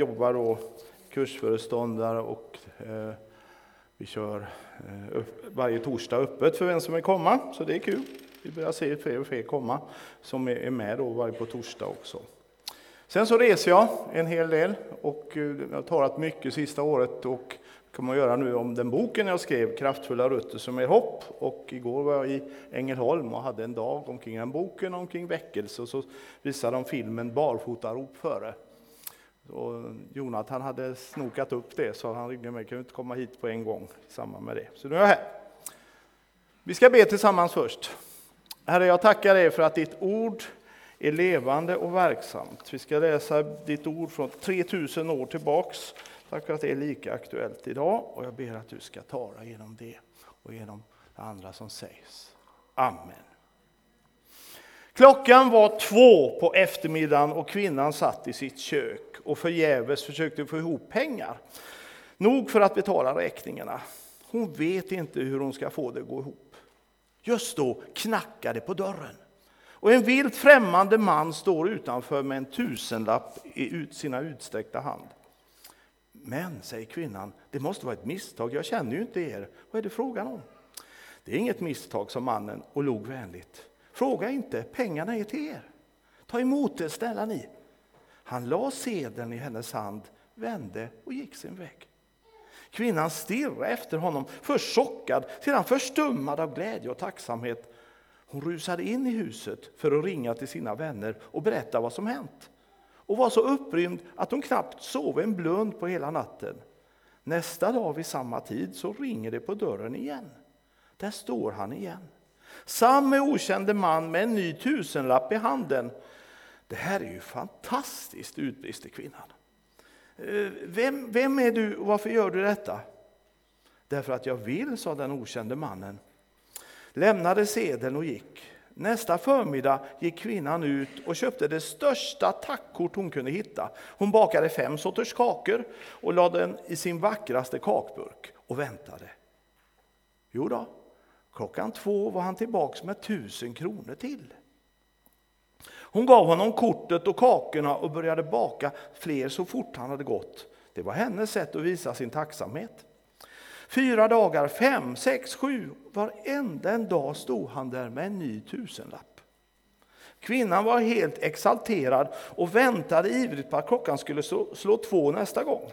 jobbar då kursföreståndare och eh, vi kör eh, upp, varje torsdag öppet för vem som vill komma, så det är kul. Vi börjar se fler och fler komma som är med då varje på torsdag också. Sen så reser jag en hel del och eh, jag har talat mycket sista året och kommer att göra nu om den boken jag skrev, Kraftfulla rötter som är hopp. Och igår var jag i Ängelholm och hade en dag omkring den boken, omkring väckelse. Och så visade de filmen Barfotarop före. Och Jonathan hade snokat upp det, så han ringde mig, kan du inte komma hit på en gång i samband med det. Så nu är jag här. Vi ska be tillsammans först. Herre, jag tackar dig för att ditt ord är levande och verksamt. Vi ska läsa ditt ord från 3000 år tillbaks. Tack för att det är lika aktuellt idag och jag ber att du ska tala genom det och genom det andra som sägs. Amen. Klockan var två på eftermiddagen och kvinnan satt i sitt kök och förgäves försökte få ihop pengar. Nog för att betala räkningarna. Hon vet inte hur hon ska få det att gå ihop. Just då knackar det på dörren. Och en vilt främmande man står utanför med en tusenlapp i sina utsträckta hand. Men, säger kvinnan, det måste vara ett misstag, jag känner ju inte er. Vad är det frågan om? Det är inget misstag, sa mannen och log vänligt. Fråga inte, pengarna är till er. Ta emot det, snälla ni. Han la sedeln i hennes hand, vände och gick sin väg. Kvinnan stirrade efter honom, först chockad, sedan förstummad av glädje och tacksamhet. Hon rusade in i huset för att ringa till sina vänner och berätta vad som hänt och var så upprymd att hon knappt sov en blund på hela natten. Nästa dag vid samma tid så ringer det på dörren igen. Där står han igen. Samme okände man med en ny tusenlapp i handen. Det här är ju fantastiskt, utbrister kvinnan. Eh, vem, vem är du och varför gör du detta? Därför att jag vill, sa den okände mannen. Lämnade sedeln och gick. Nästa förmiddag gick kvinnan ut och köpte det största tackkort hon kunde hitta. Hon bakade fem sorters kakor och lade den i sin vackraste kakburk och väntade. Jo då, klockan två var han tillbaks med tusen kronor till. Hon gav honom kortet och kakorna och började baka fler så fort han hade gått. Det var hennes sätt att visa sin tacksamhet. Fyra dagar, fem, sex, sju, varenda en dag stod han där med en ny tusenlapp. Kvinnan var helt exalterad och väntade ivrigt på att klockan skulle slå två nästa gång.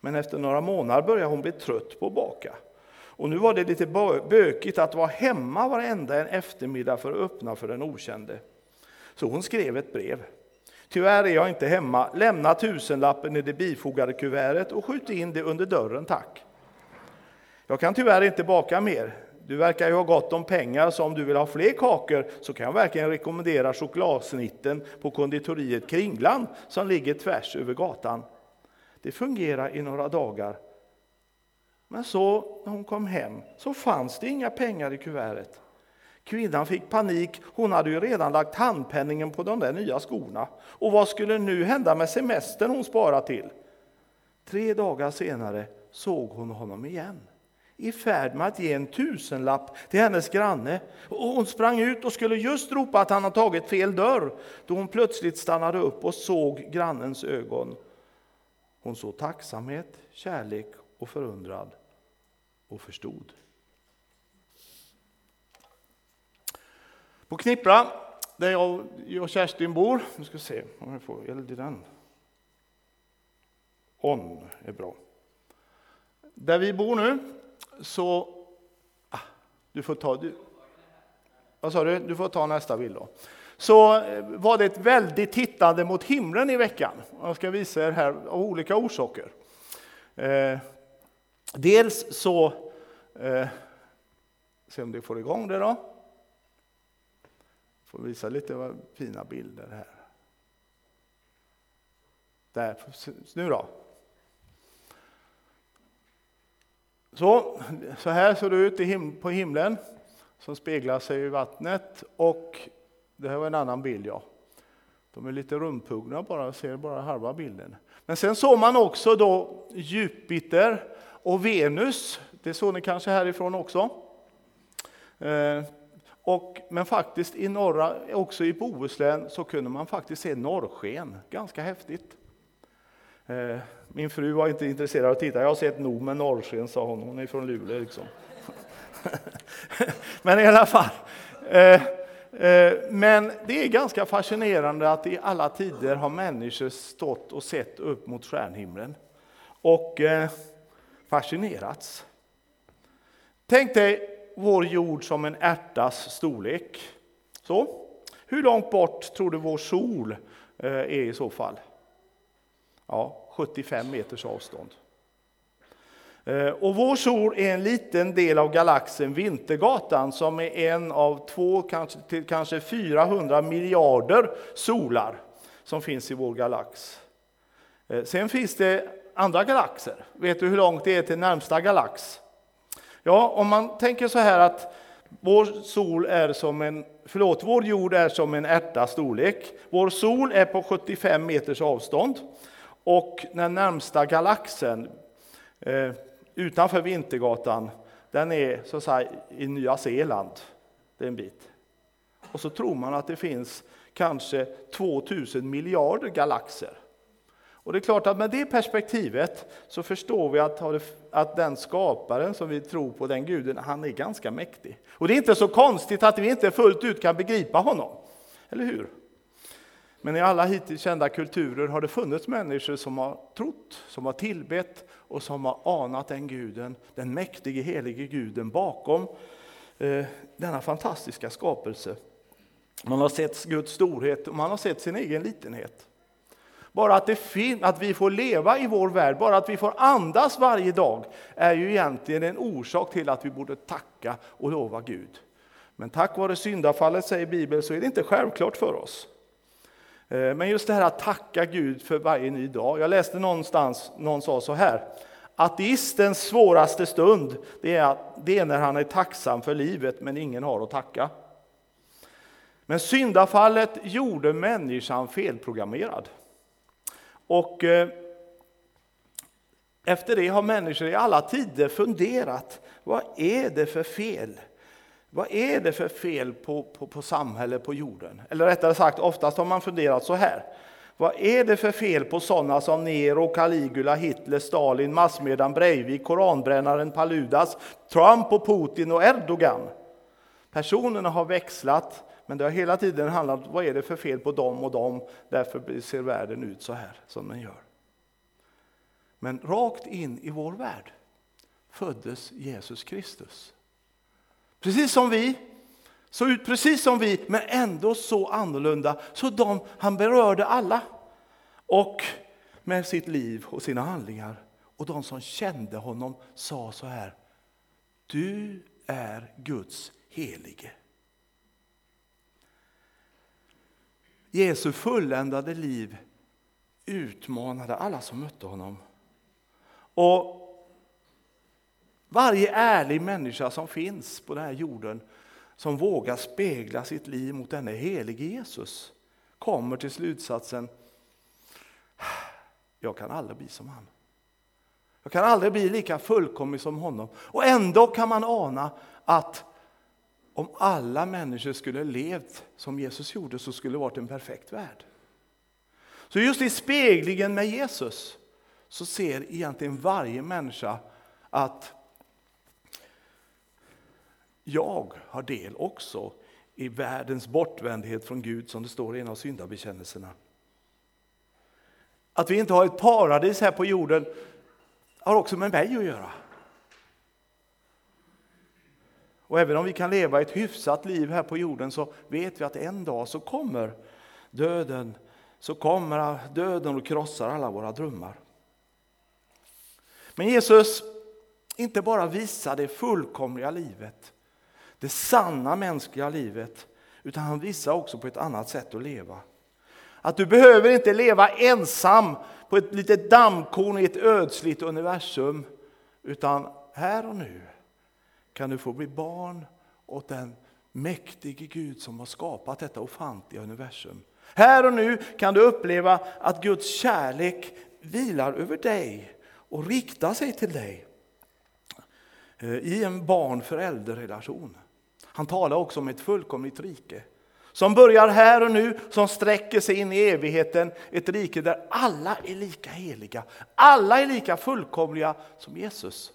Men efter några månader började hon bli trött på att baka. Och nu var det lite bökigt att vara hemma varenda en eftermiddag för att öppna för den okände. Så hon skrev ett brev. Tyvärr är jag inte hemma. Lämna tusenlappen i det bifogade kuvertet och skjut in det under dörren, tack. Jag kan tyvärr inte baka mer. Du verkar ju ha gott om pengar, så om du vill ha fler kakor så kan jag verkligen rekommendera chokladsnitten på konditoriet Kringlan som ligger tvärs över gatan. Det fungerar i några dagar. Men så när hon kom hem så fanns det inga pengar i kuvertet. Kvinnan fick panik, hon hade ju redan lagt handpenningen på de där nya skorna. Och vad skulle nu hända med semestern hon sparat till? Tre dagar senare såg hon honom igen i färd med att ge en tusenlapp till hennes granne. Och hon sprang ut och skulle just ropa att han har tagit fel dörr, då hon plötsligt stannade upp och såg grannens ögon. Hon såg tacksamhet, kärlek och förundrad och förstod. På Knippra, där jag och Kerstin bor, nu ska vi se om jag får eld i den. On är bra. Där vi bor nu så... Ah, du får ta... Du, vad sa du? Du får ta nästa bild då. Så eh, var det ett väldigt tittande mot himlen i veckan. Jag ska visa er här av olika orsaker. Eh, dels så... Eh, se om det får igång det då. Får visa lite fina bilder här. Där, nu då. Så, så här ser det ut him på himlen som speglar sig i vattnet. Och det här var en annan bild. ja. De är lite rumphugna bara, ser bara halva bilden. Men sen såg man också då Jupiter och Venus. Det såg ni kanske härifrån också. Eh, och, men faktiskt i norra, också i Bohuslän, så kunde man faktiskt se norrsken. Ganska häftigt. Eh, min fru var inte intresserad av att titta. Jag har sett nog med norrsken, sa hon. Hon är från Luleå. Liksom. Men i alla fall. Eh, eh, men det är ganska fascinerande att i alla tider har människor stått och sett upp mot stjärnhimlen och eh, fascinerats. Tänk dig vår jord som en ärtas storlek. Så. Hur långt bort tror du vår sol eh, är i så fall? Ja, 75 meters avstånd. Eh, och vår sol är en liten del av galaxen Vintergatan som är en av två, kanske, till kanske 400 miljarder solar som finns i vår galax. Eh, sen finns det andra galaxer. Vet du hur långt det är till närmsta galax? Ja, om man tänker så här att vår sol är som en, förlåt, vår jord är som en ärta storlek. Vår sol är på 75 meters avstånd. Och den närmsta galaxen eh, utanför Vintergatan, den är så att säga, i Nya Zeeland. Det är en bit. Och så tror man att det finns kanske 2000 miljarder galaxer. Och det är klart att med det perspektivet så förstår vi att, att den skaparen som vi tror på, den guden, han är ganska mäktig. Och det är inte så konstigt att vi inte fullt ut kan begripa honom. Eller hur? Men i alla hittills kända kulturer har det funnits människor som har trott, som har tillbett och som har anat den guden, den mäktige helige guden bakom eh, denna fantastiska skapelse. Man har sett Guds storhet och man har sett sin egen litenhet. Bara att, det fin att vi får leva i vår värld, bara att vi får andas varje dag är ju egentligen en orsak till att vi borde tacka och lova Gud. Men tack vare syndafallet, säger Bibeln, så är det inte självklart för oss. Eh, men just det här att tacka Gud för varje ny dag. Jag läste någonstans, någon sa så här. Ateistens svåraste stund, det är, det är när han är tacksam för livet men ingen har att tacka. Men syndafallet gjorde människan felprogrammerad. Och eh, efter det har människor i alla tider funderat, vad är det för fel? Vad är det för fel på, på, på samhället på jorden? Eller rättare sagt, oftast har man funderat så här. Vad är det för fel på sådana som Nero, Caligula, Hitler, Stalin, massmedien Breivik, koranbrännaren Paludas, Trump och Putin och Erdogan? Personerna har växlat, men det har hela tiden handlat om vad är det för fel på dem och dem, därför ser världen ut så här som den gör. Men rakt in i vår värld föddes Jesus Kristus. Precis som vi, såg ut precis som vi, men ändå så annorlunda. Så de, han berörde alla. Och med sitt liv och sina handlingar. Och de som kände honom sa så här. Du är Guds helige. Jesu fulländade liv utmanade alla som mötte honom. Och varje ärlig människa som finns på den här jorden som vågar spegla sitt liv mot denne helige Jesus kommer till slutsatsen jag kan aldrig bli som han. Jag kan aldrig bli lika fullkomlig som honom. Och ändå kan man ana att om alla människor skulle levt som Jesus gjorde så skulle det varit en perfekt värld. Så just i speglingen med Jesus så ser egentligen varje människa att jag har del också i världens bortvändhet från Gud som det står i en av syndabekännelserna. Att vi inte har ett paradis här på jorden har också med mig att göra. Och även om vi kan leva ett hyfsat liv här på jorden så vet vi att en dag så kommer döden, så kommer döden och krossar alla våra drömmar. Men Jesus inte bara visar det fullkomliga livet det sanna mänskliga livet, utan han visar också på ett annat sätt att leva. Att du behöver inte leva ensam på ett litet dammkorn i ett ödsligt universum, utan här och nu kan du få bli barn åt den mäktige Gud som har skapat detta ofantliga universum. Här och nu kan du uppleva att Guds kärlek vilar över dig och riktar sig till dig eh, i en barn-förälder-relation. Han talar också om ett fullkomligt rike som börjar här och nu, som sträcker sig in i evigheten. Ett rike där alla är lika heliga, alla är lika fullkomliga som Jesus.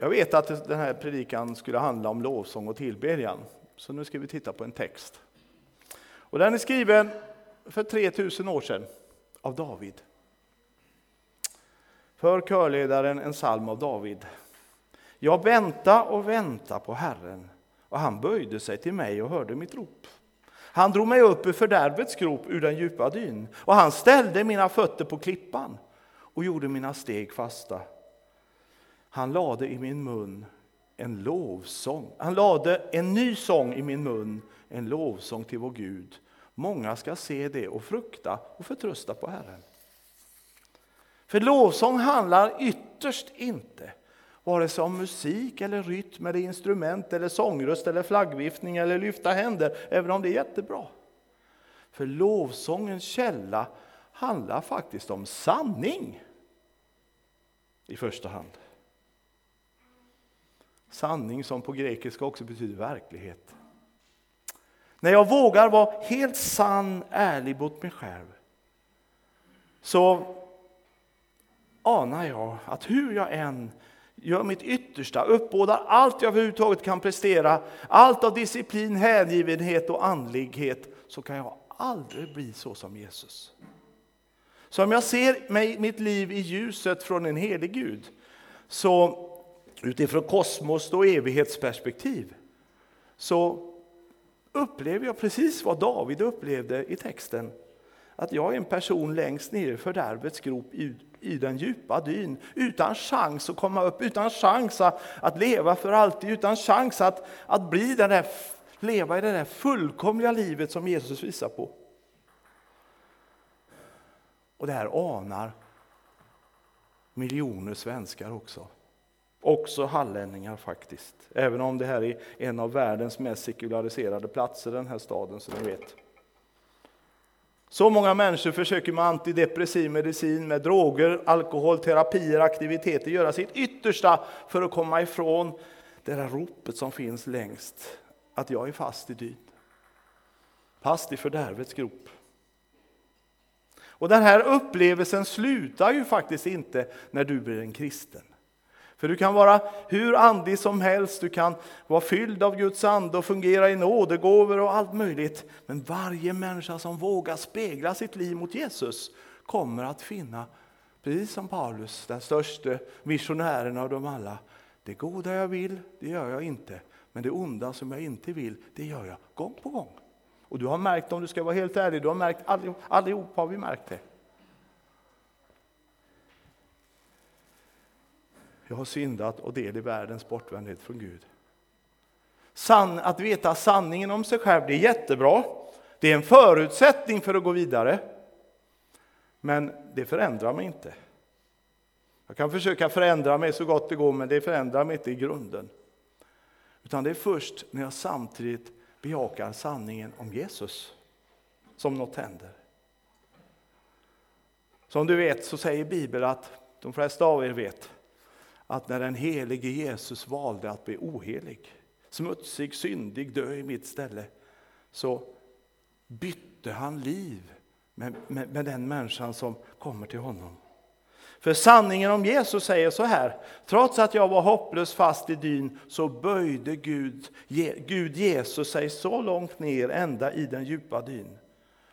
Jag vet att den här predikan skulle handla om lovsång och tillbedjan, så nu ska vi titta på en text. Och den är skriven för 3000 år sedan av David. För körledaren en psalm av David. Jag väntade och väntade på Herren, och han böjde sig till mig och hörde mitt rop. Han drog mig upp ur fördärvets grop, ur den djupa dyn, och han ställde mina fötter på klippan och gjorde mina steg fasta. Han lade i min mun en lovsång. Han lade en ny sång i min mun, en lovsång till vår Gud. Många ska se det och frukta och förtrösta på Herren. För lovsång handlar ytterst inte vare sig om musik eller rytm eller instrument eller sångröst eller flaggviftning eller lyfta händer, även om det är jättebra. För lovsångens källa handlar faktiskt om sanning i första hand. Sanning som på grekiska också betyder verklighet. När jag vågar vara helt sann, ärlig mot mig själv så anar jag att hur jag än gör mitt yttersta, uppbådar allt jag överhuvudtaget kan prestera, allt av disciplin, hängivenhet och andlighet, så kan jag aldrig bli så som Jesus. Så om jag ser mig, mitt liv i ljuset från en helig Gud, så utifrån kosmos och evighetsperspektiv, så upplever jag precis vad David upplevde i texten. Att jag är en person längst ner i fördärvets grop i den djupa dyn, utan chans att komma upp, utan chans att, att leva för alltid, utan chans att, att bli den där, leva i det där fullkomliga livet som Jesus visar på. Och det här anar miljoner svenskar också. Också hallänningar faktiskt. Även om det här är en av världens mest sekulariserade platser, den här staden, så ni vet. Så många människor försöker med antidepressiv medicin, med droger, alkohol, terapier, aktiviteter göra sitt yttersta för att komma ifrån det där ropet som finns längst, att jag är fast i dyn. Fast i fördärvets grop. Och den här upplevelsen slutar ju faktiskt inte när du blir en kristen. För du kan vara hur andlig som helst, du kan vara fylld av Guds ande och fungera i nådegåvor och allt möjligt. Men varje människa som vågar spegla sitt liv mot Jesus kommer att finna, precis som Paulus, den största missionären av dem alla. Det goda jag vill, det gör jag inte. Men det onda som jag inte vill, det gör jag gång på gång. Och du har märkt, om du ska vara helt ärlig, du har märkt, allihop, allihop har vi märkt det. Jag har syndat och del i världens bortvändhet från Gud. San, att veta sanningen om sig själv, det är jättebra. Det är en förutsättning för att gå vidare. Men det förändrar mig inte. Jag kan försöka förändra mig så gott det går, men det förändrar mig inte i grunden. Utan det är först när jag samtidigt bejakar sanningen om Jesus som något händer. Som du vet så säger Bibeln att, de flesta av er vet, att när den helige Jesus valde att bli ohelig, smutsig, syndig, dö i mitt ställe, så bytte han liv med, med, med den människan som kommer till honom. För sanningen om Jesus säger så här, trots att jag var hopplös fast i dyn så böjde Gud, Gud Jesus sig så långt ner ända i den djupa dyn.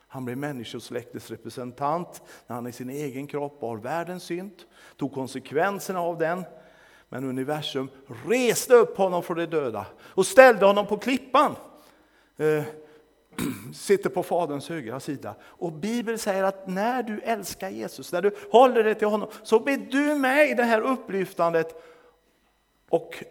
Han blev människosläktets representant när han i sin egen kropp bar världens synd, tog konsekvenserna av den men universum reste upp honom från de döda och ställde honom på klippan. Eh, sitter på Faderns högra sida. Och Bibeln säger att när du älskar Jesus, när du håller dig till honom, så blir du med i det här upplyftandet och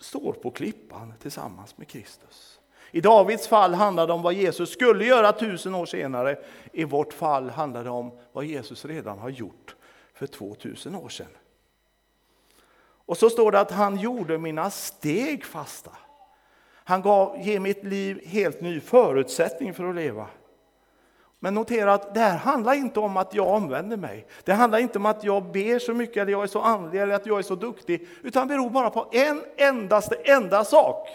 står på klippan tillsammans med Kristus. I Davids fall handlar det om vad Jesus skulle göra tusen år senare. I vårt fall handlar det om vad Jesus redan har gjort för 2000 år sedan. Och så står det att han gjorde mina steg fasta. Han gav, ger mitt liv helt ny förutsättning för att leva. Men notera att det här handlar inte om att jag omvänder mig. Det handlar inte om att jag ber så mycket, eller jag är så andlig, eller att jag är så duktig. Utan det beror bara på en endaste enda sak.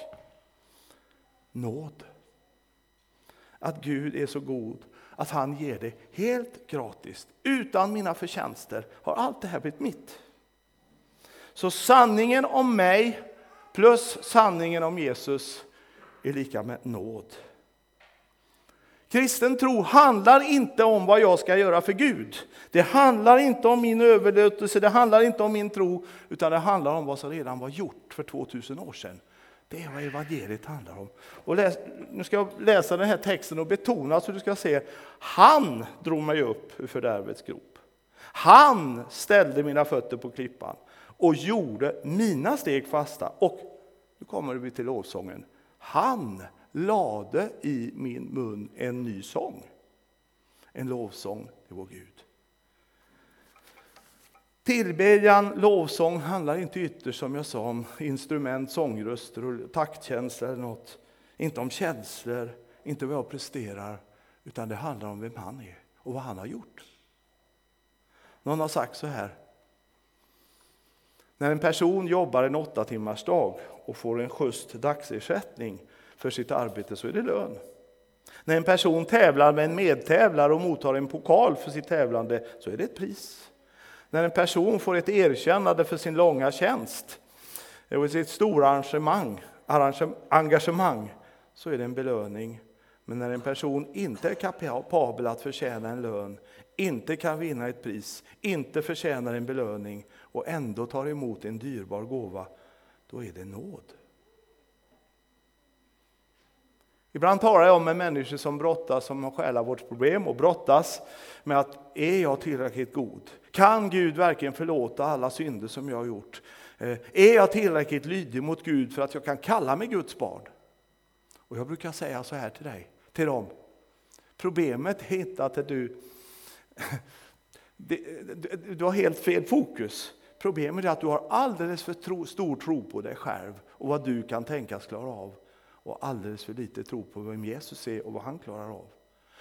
Nåd. att Gud är så god att han ger det helt gratis. Utan mina förtjänster har allt det här blivit mitt. Så sanningen om mig plus sanningen om Jesus är lika med nåd. Kristen tro handlar inte om vad jag ska göra för Gud. Det handlar inte om min överlåtelse, det handlar inte om min tro, utan det handlar om vad som redan var gjort för 2000 år sedan. Det är vad evangeliet handlar om. Och läs, nu ska jag läsa den här texten och betona så du ska se. Han drog mig upp ur fördärvets grop. Han ställde mina fötter på klippan och gjorde mina steg fasta. Och nu kommer vi till lovsången. Han lade i min mun en ny sång. En lovsång till vår Gud. Tillbedjan, lovsång handlar inte ytterst som jag sa om instrument, sångröster och taktkänsla eller något. Inte om känslor, inte vad jag presterar, utan det handlar om vem han är och vad han har gjort. Någon har sagt så här. När en person jobbar en åtta timmars dag och får en schysst dagsersättning för sitt arbete så är det lön. När en person tävlar med en medtävlare och mottar en pokal för sitt tävlande så är det ett pris. När en person får ett erkännande för sin långa tjänst och sitt stora arrangemang, engagemang så är det en belöning. Men när en person inte är kapabel att förtjäna en lön, inte kan vinna ett pris, inte förtjänar en belöning och ändå tar emot en dyrbar gåva, då är det nåd. Ibland talar jag med människor som brottas med själavårdsproblem och brottas med att är jag tillräckligt god? Kan Gud verkligen förlåta alla synder som jag har gjort? Eh, är jag tillräckligt lydig mot Gud för att jag kan kalla mig Guds barn? Och jag brukar säga så här till dig, till dem. Problemet är inte att du, du har helt fel fokus. Problemet är att du har alldeles för tro, stor tro på dig själv och vad du kan tänkas klara av och alldeles för lite tro på vem Jesus är och vad han klarar av.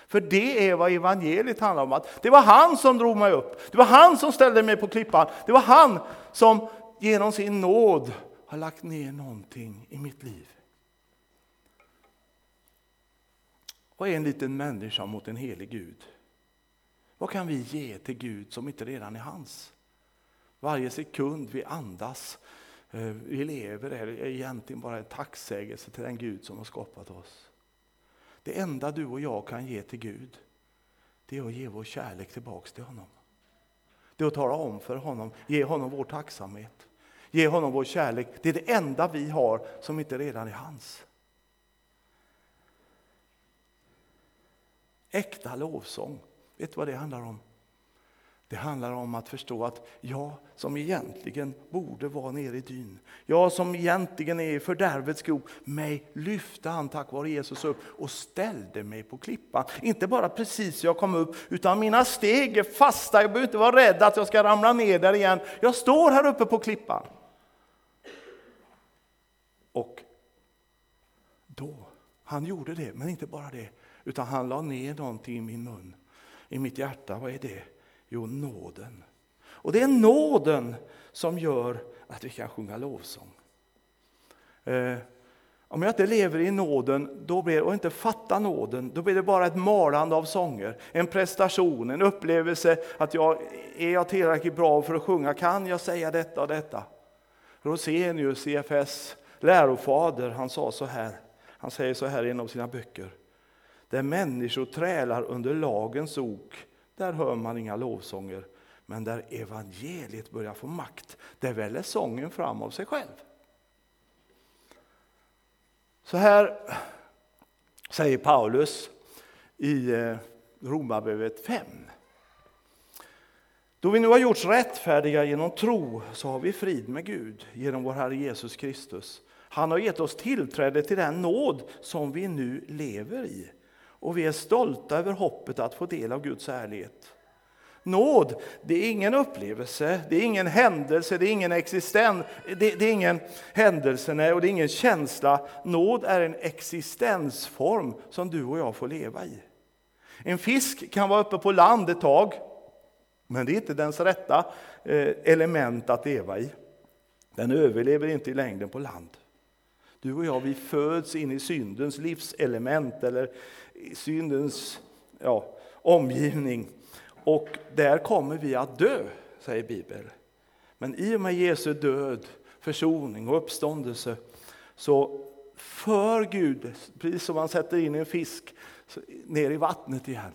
För det är vad evangeliet handlar om. Att det var han som drog mig upp. Det var han som ställde mig på klippan. Det var han som genom sin nåd har lagt ner någonting i mitt liv. Vad är en liten människa mot en helig Gud? Vad kan vi ge till Gud som inte redan är hans? Varje sekund vi andas eh, vi lever är egentligen bara en tacksägelse till den Gud som har skapat oss. Det enda du och jag kan ge till Gud, det är att ge vår kärlek tillbaks till honom. Det är att tala om för honom, ge honom vår tacksamhet, ge honom vår kärlek. Det är det enda vi har som inte redan är hans. Äkta lovsång, vet du vad det handlar om? Det handlar om att förstå att jag som egentligen borde vara nere i dyn, jag som egentligen är i fördärvets grop, mig lyfte han tack vare Jesus upp och ställde mig på klippan. Inte bara precis jag kom upp, utan mina steg är fasta. Jag behöver inte vara rädd att jag ska ramla ner där igen. Jag står här uppe på klippan. Och då, han gjorde det, men inte bara det, utan han la ner någonting i min mun, i mitt hjärta. Vad är det? Jo, nåden. Och det är nåden som gör att vi kan sjunga lovsång. Eh, om jag inte lever i nåden då blir, och inte fattar nåden, då blir det bara ett malande av sånger, en prestation, en upplevelse att jag är jag tillräckligt bra för att sjunga, kan jag säga detta och detta? Rosenius, CFS lärofader, han sa så här, han säger så här i en av sina böcker. Där människor trälar under lagens ok där hör man inga lovsånger. Men där evangeliet börjar få makt, där väller sången fram av sig själv. Så här säger Paulus i eh, Romarbrevet 5. Då vi nu har gjorts rättfärdiga genom tro så har vi frid med Gud genom vår Herre Jesus Kristus. Han har gett oss tillträde till den nåd som vi nu lever i och vi är stolta över hoppet att få del av Guds ärlighet. Nåd, det är ingen upplevelse, det är ingen händelse, det är ingen existens, det, det, är ingen händelse nej, och det är ingen känsla. Nåd är en existensform som du och jag får leva i. En fisk kan vara uppe på land ett tag, men det är inte dens rätta eh, element att leva i. Den överlever inte i längden på land. Du och jag, vi föds in i syndens livselement eller syndens ja, omgivning. Och där kommer vi att dö, säger Bibeln. Men i och med Jesu död, försoning och uppståndelse så för Gud, precis som man sätter in en fisk ner i vattnet igen,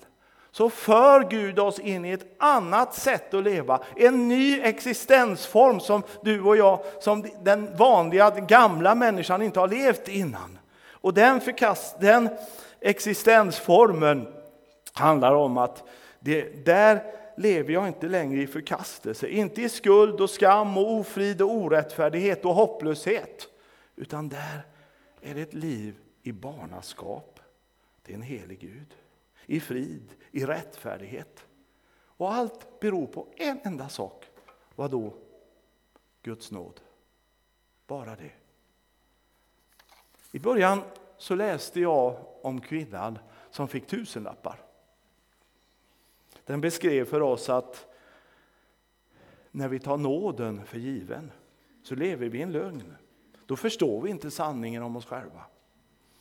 så för Gud oss in i ett annat sätt att leva. En ny existensform som du och jag, som den vanliga gamla människan inte har levt innan. Och den, förkast, den existensformen handlar om att det, där lever jag inte längre i förkastelse, inte i skuld och skam och ofrid och orättfärdighet och hopplöshet. Utan där är det ett liv i barnaskap. Det är en helig Gud. I frid, i rättfärdighet. Och allt beror på en enda sak. Vad då? Guds nåd. Bara det. I början så läste jag om kvinnan som fick tusenlappar. Den beskrev för oss att när vi tar nåden för given så lever vi i en lögn. Då förstår vi inte sanningen om oss själva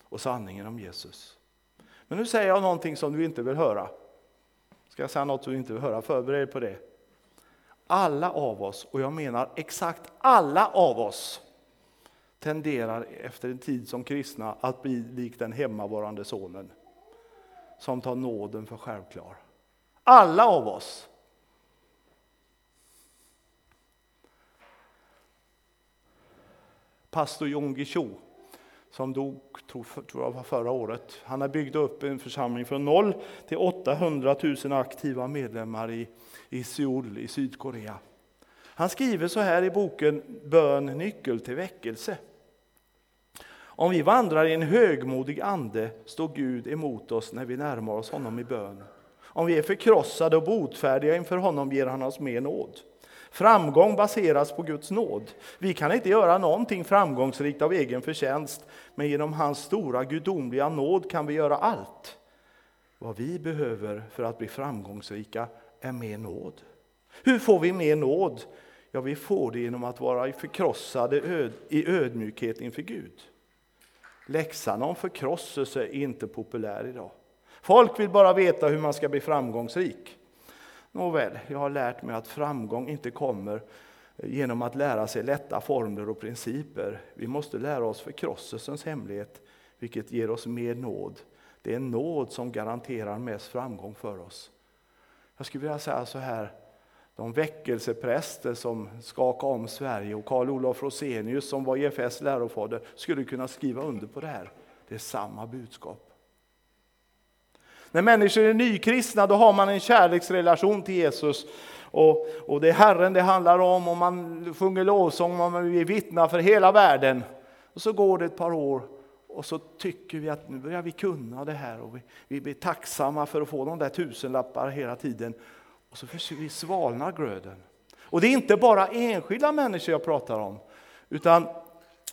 och sanningen om Jesus. Men nu säger jag någonting som du inte vill höra. Ska jag säga något du inte vill höra? Förbered dig på det. Alla av oss, och jag menar exakt alla av oss, tenderar efter en tid som kristna att bli lik den hemmavarande sonen som tar nåden för självklar. Alla av oss. Pastor Jon Cho som dog tror jag var förra året. Han har byggt upp en församling från noll till 800 000 aktiva medlemmar i, i Seoul i Sydkorea. Han skriver så här i boken Bön nyckel till väckelse. Om vi vandrar i en högmodig ande står Gud emot oss när vi närmar oss honom i bön. Om vi är förkrossade och botfärdiga inför honom ger han oss mer nåd. Framgång baseras på Guds nåd. Vi kan inte göra någonting framgångsrikt av egen förtjänst, men genom hans stora gudomliga nåd kan vi göra allt. Vad vi behöver för att bli framgångsrika är mer nåd. Hur får vi mer nåd? Ja, vi får det genom att vara förkrossade öd, i ödmjukhet inför Gud. Läxan om förkrosselse är inte populär idag. Folk vill bara veta hur man ska bli framgångsrik. Nåväl, jag har lärt mig att framgång inte kommer genom att lära sig lätta formler och principer. Vi måste lära oss förkrosselsens hemlighet, vilket ger oss mer nåd. Det är nåd som garanterar mest framgång för oss. Jag skulle vilja säga så här, de väckelsepräster som skakade om Sverige och Karl Olof Rosenius som var EFS lärofader skulle kunna skriva under på det här. Det är samma budskap. När människor är nykristna då har man en kärleksrelation till Jesus. Och, och det är Herren det handlar om, och man sjunger lovsång och man vill vittna för hela världen. Och så går det ett par år och så tycker vi att nu börjar vi kunna det här och vi, vi blir tacksamma för att få de där tusenlappar hela tiden. Och så svalnar glöden. Och det är inte bara enskilda människor jag pratar om, utan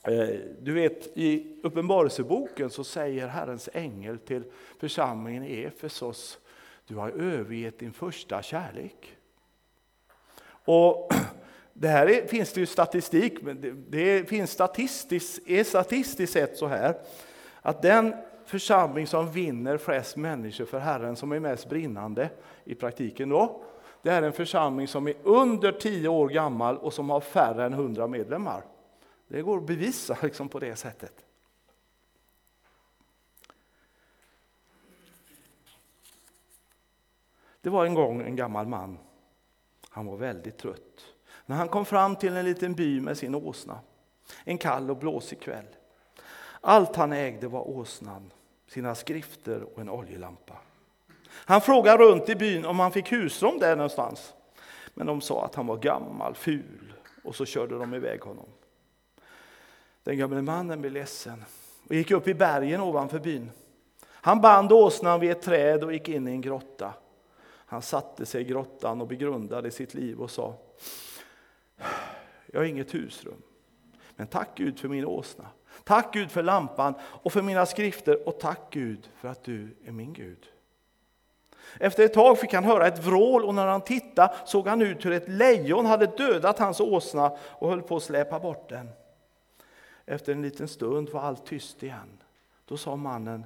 Eh, du vet, i Uppenbarelseboken så säger Herrens ängel till församlingen i Efesos, du har övergett din första kärlek. Och det här är, finns det ju statistik, men det, det finns statistiskt, är statistiskt sett så här, att den församling som vinner flest människor för Herren, som är mest brinnande i praktiken då, det är en församling som är under tio år gammal och som har färre än hundra medlemmar. Det går att bevisa liksom på det sättet. Det var en gång en gammal man. Han var väldigt trött. När han kom fram till en liten by med sin åsna, en kall och blåsig kväll. Allt han ägde var åsnan, sina skrifter och en oljelampa. Han frågade runt i byn om han fick husrum där någonstans. Men de sa att han var gammal, ful och så körde de iväg honom. Den gamle mannen blev ledsen och gick upp i bergen ovanför byn. Han band åsnan vid ett träd och gick in i en grotta. Han satte sig i grottan och begrundade sitt liv och sa Jag har inget husrum, men tack Gud för min åsna. Tack Gud för lampan och för mina skrifter och tack Gud för att du är min Gud. Efter ett tag fick han höra ett vrål och när han tittade såg han ut hur ett lejon hade dödat hans åsna och höll på att släpa bort den. Efter en liten stund var allt tyst igen. Då sa mannen,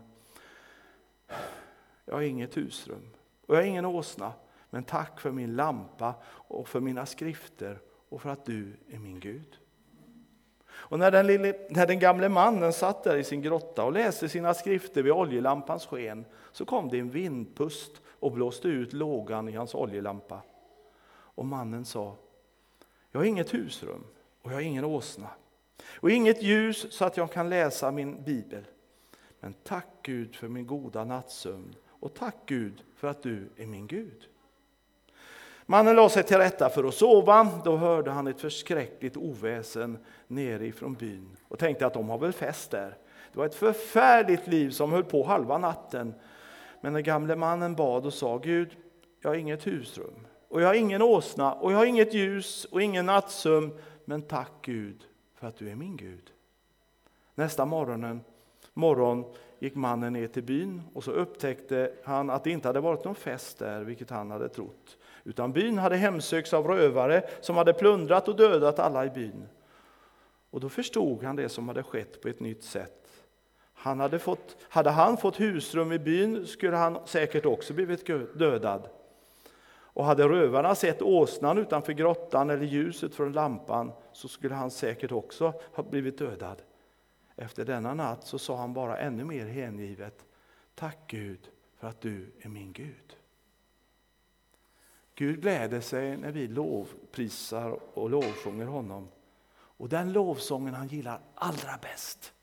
jag har inget husrum och jag har ingen åsna, men tack för min lampa och för mina skrifter och för att du är min Gud. Och när den, lille, när den gamle mannen satt där i sin grotta och läste sina skrifter vid oljelampans sken så kom det en vindpust och blåste ut lågan i hans oljelampa. Och mannen sa, jag har inget husrum och jag har ingen åsna och inget ljus så att jag kan läsa min bibel. Men tack Gud för min goda nattsömn och tack Gud för att du är min Gud. Mannen la sig till rätta för att sova. Då hörde han ett förskräckligt oväsen nere ifrån byn och tänkte att de har väl fest där. Det var ett förfärligt liv som höll på halva natten. Men den gamle mannen bad och sa Gud, jag har inget husrum och jag har ingen åsna och jag har inget ljus och ingen nattsömn. Men tack Gud för att du är min Gud. Nästa morgonen, morgon gick mannen ner till byn och så upptäckte han att det inte hade varit någon fest där, vilket han hade trott. Utan byn hade hemsökts av rövare som hade plundrat och dödat alla i byn. Och då förstod han det som hade skett på ett nytt sätt. Han hade, fått, hade han fått husrum i byn skulle han säkert också blivit dödad. Och hade rövarna sett åsnan utanför grottan eller ljuset från lampan så skulle han säkert också ha blivit dödad. Efter denna natt så sa han bara ännu mer hängivet Tack Gud för att du är min Gud. Gud gläder sig när vi lovprisar och lovsjunger honom. Och den lovsången han gillar allra bäst,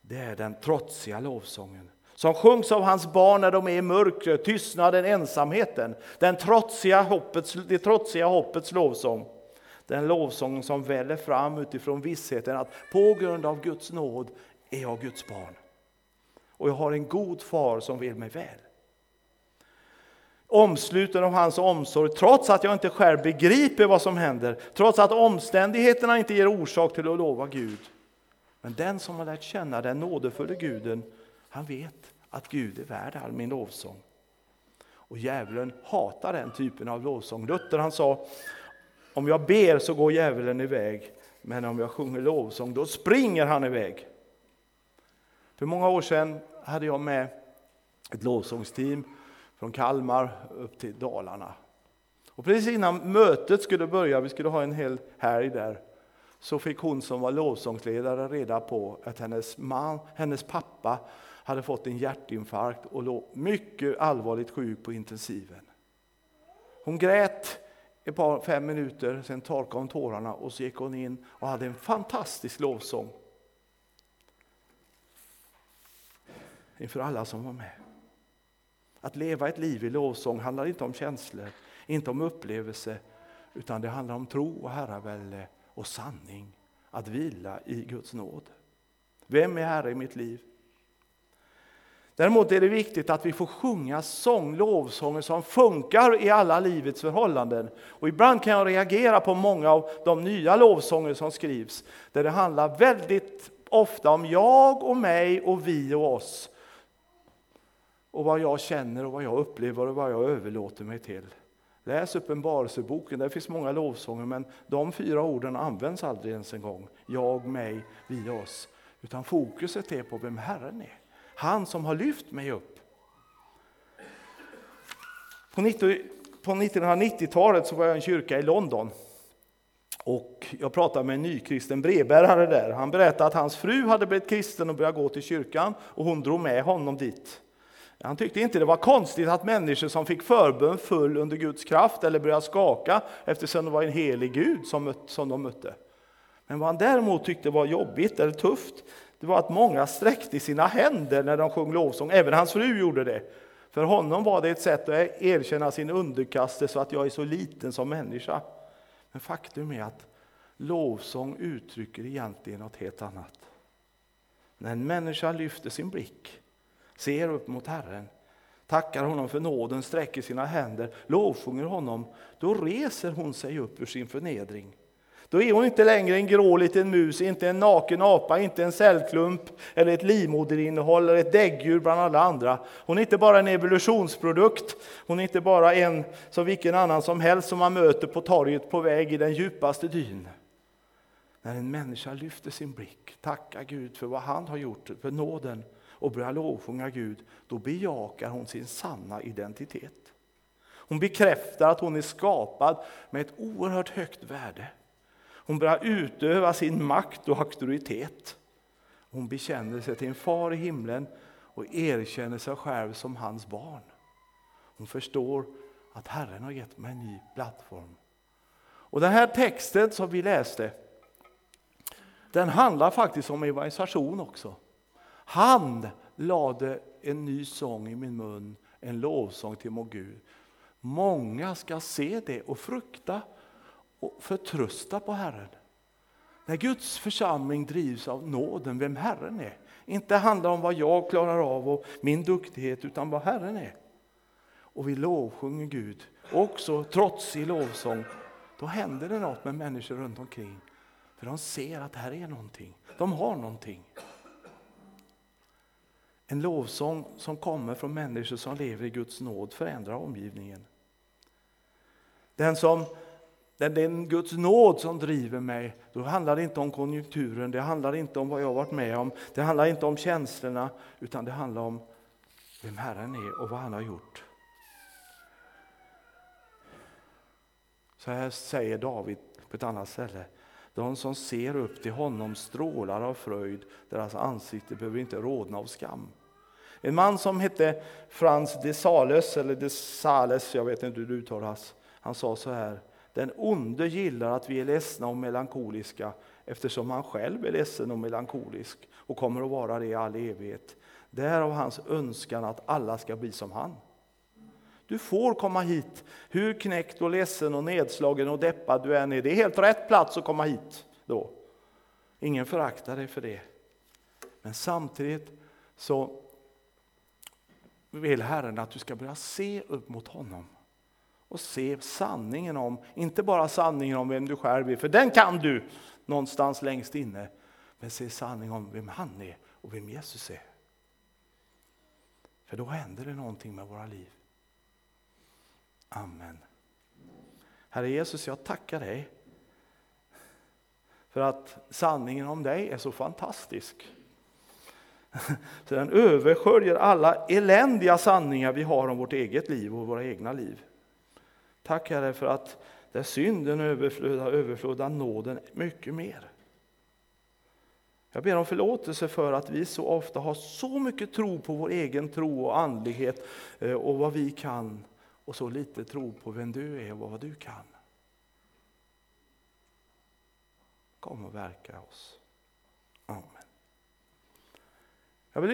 det är den trotsiga lovsången. Som sjungs av hans barn när de är i mörkret, tystnaden, ensamheten. Den trotsiga hoppets, det trotsiga hoppets lovsång. Den lovsång som väller fram utifrån vissheten att på grund av Guds nåd är jag Guds barn. Och jag har en god far som vill mig väl omsluten av hans omsorg, trots att jag inte själv begriper vad som händer, trots att omständigheterna inte ger orsak till att lova Gud. Men den som har lärt känna den nådefulla guden, han vet att Gud är värd all min lovsång. Och djävulen hatar den typen av lovsång. Luther han sa, om jag ber så går djävulen iväg, men om jag sjunger lovsång då springer han iväg. För många år sedan hade jag med ett lovsångsteam från Kalmar upp till Dalarna. Och precis innan mötet skulle börja, vi skulle ha en hel helg där, så fick hon som var lovsångsledare reda på att hennes, man, hennes pappa hade fått en hjärtinfarkt och låg mycket allvarligt sjuk på intensiven. Hon grät ett par, fem minuter, sen torkade hon tårarna och så gick hon in och hade en fantastisk lovsång. Inför alla som var med. Att leva ett liv i lovsång handlar inte om känslor, inte om upplevelse, utan det handlar om tro och herravälde och sanning. Att vila i Guds nåd. Vem är Herre i mitt liv? Däremot är det viktigt att vi får sjunga sång, lovsånger som funkar i alla livets förhållanden. Och ibland kan jag reagera på många av de nya lovsånger som skrivs, där det handlar väldigt ofta om jag och mig och vi och oss och vad jag känner och vad jag upplever och vad jag överlåter mig till. Läs Uppenbarelseboken, där finns många lovsånger men de fyra orden används aldrig ens en gång. Jag, mig, vi, oss. Utan fokuset är på vem Herren är. Han som har lyft mig upp. På 1990-talet så var jag i en kyrka i London. Och jag pratade med en nykristen brevbärare där. Han berättade att hans fru hade blivit kristen och börjat gå till kyrkan och hon drog med honom dit. Han tyckte inte det var konstigt att människor som fick förbön full under Guds kraft eller började skaka eftersom det var en helig Gud som, som de mötte. Men vad han däremot tyckte var jobbigt eller tufft, det var att många sträckte sina händer när de sjöng lovsång. Även hans fru gjorde det. För honom var det ett sätt att erkänna sin underkastelse, att jag är så liten som människa. Men faktum är att lovsång uttrycker egentligen något helt annat. När en människa lyfter sin blick ser upp mot Herren, tackar honom för nåden, sträcker sina händer, lovsjunger honom, då reser hon sig upp ur sin förnedring. Då är hon inte längre en grå liten mus, inte en naken apa, inte en cellklump eller ett livmoderinnehåll eller ett däggdjur bland alla andra. Hon är inte bara en evolutionsprodukt, hon är inte bara en som vilken annan som helst som man möter på torget på väg i den djupaste dyn. När en människa lyfter sin blick, tackar Gud för vad han har gjort, för nåden och börjar lovsjunga Gud, då bejakar hon sin sanna identitet. Hon bekräftar att hon är skapad med ett oerhört högt värde. Hon börjar utöva sin makt och auktoritet. Hon bekänner sig till en far i himlen och erkänner sig själv som hans barn. Hon förstår att Herren har gett mig en ny plattform. Och Den här texten som vi läste, den handlar faktiskt om evangelisation också. Han lade en ny sång i min mun, en lovsång till vår Gud. Många ska se det och frukta och förtrösta på Herren. När Guds församling drivs av nåden, vem Herren är. Inte handlar om vad jag klarar av och min duktighet, utan vad Herren är. Och vi lovsjunger Gud, också trots i lovsång. Då händer det något med människor runt omkring. För de ser att här är någonting. De har någonting. En lovsång som kommer från människor som lever i Guds nåd förändrar omgivningen. Den som den, den Guds nåd som driver mig. Då handlar det inte om konjunkturen, det handlar inte om vad jag varit med om, det handlar inte om känslorna, utan det handlar om vem Herren är och vad han har gjort. Så här säger David på ett annat ställe. De som ser upp till honom strålar av fröjd, deras ansikte behöver inte rodna av skam. En man som hette Frans de Sales, eller de Sales, jag vet inte hur det uttalas, han sa så här. Den onde gillar att vi är ledsna och melankoliska eftersom han själv är ledsen och melankolisk och kommer att vara det i all evighet. Därav hans önskan att alla ska bli som han. Du får komma hit, hur knäckt och ledsen och nedslagen och deppad du än är. Det är helt rätt plats att komma hit då. Ingen föraktar dig för det. Men samtidigt så vill Herren att du ska börja se upp mot honom och se sanningen om, inte bara sanningen om vem du själv är, för den kan du någonstans längst inne, men se sanningen om vem han är och vem Jesus är. För då händer det någonting med våra liv. Amen. Herre Jesus, jag tackar dig för att sanningen om dig är så fantastisk. Så den översköljer alla eländiga sanningar vi har om vårt eget liv och våra egna liv. Tack Herre för att där synden överflödar, överflödar nåden mycket mer. Jag ber om förlåtelse för att vi så ofta har så mycket tro på vår egen tro och andlighet eh, och vad vi kan och så lite tro på vem du är och vad du kan. Kom och verka oss. Amen. Jag vill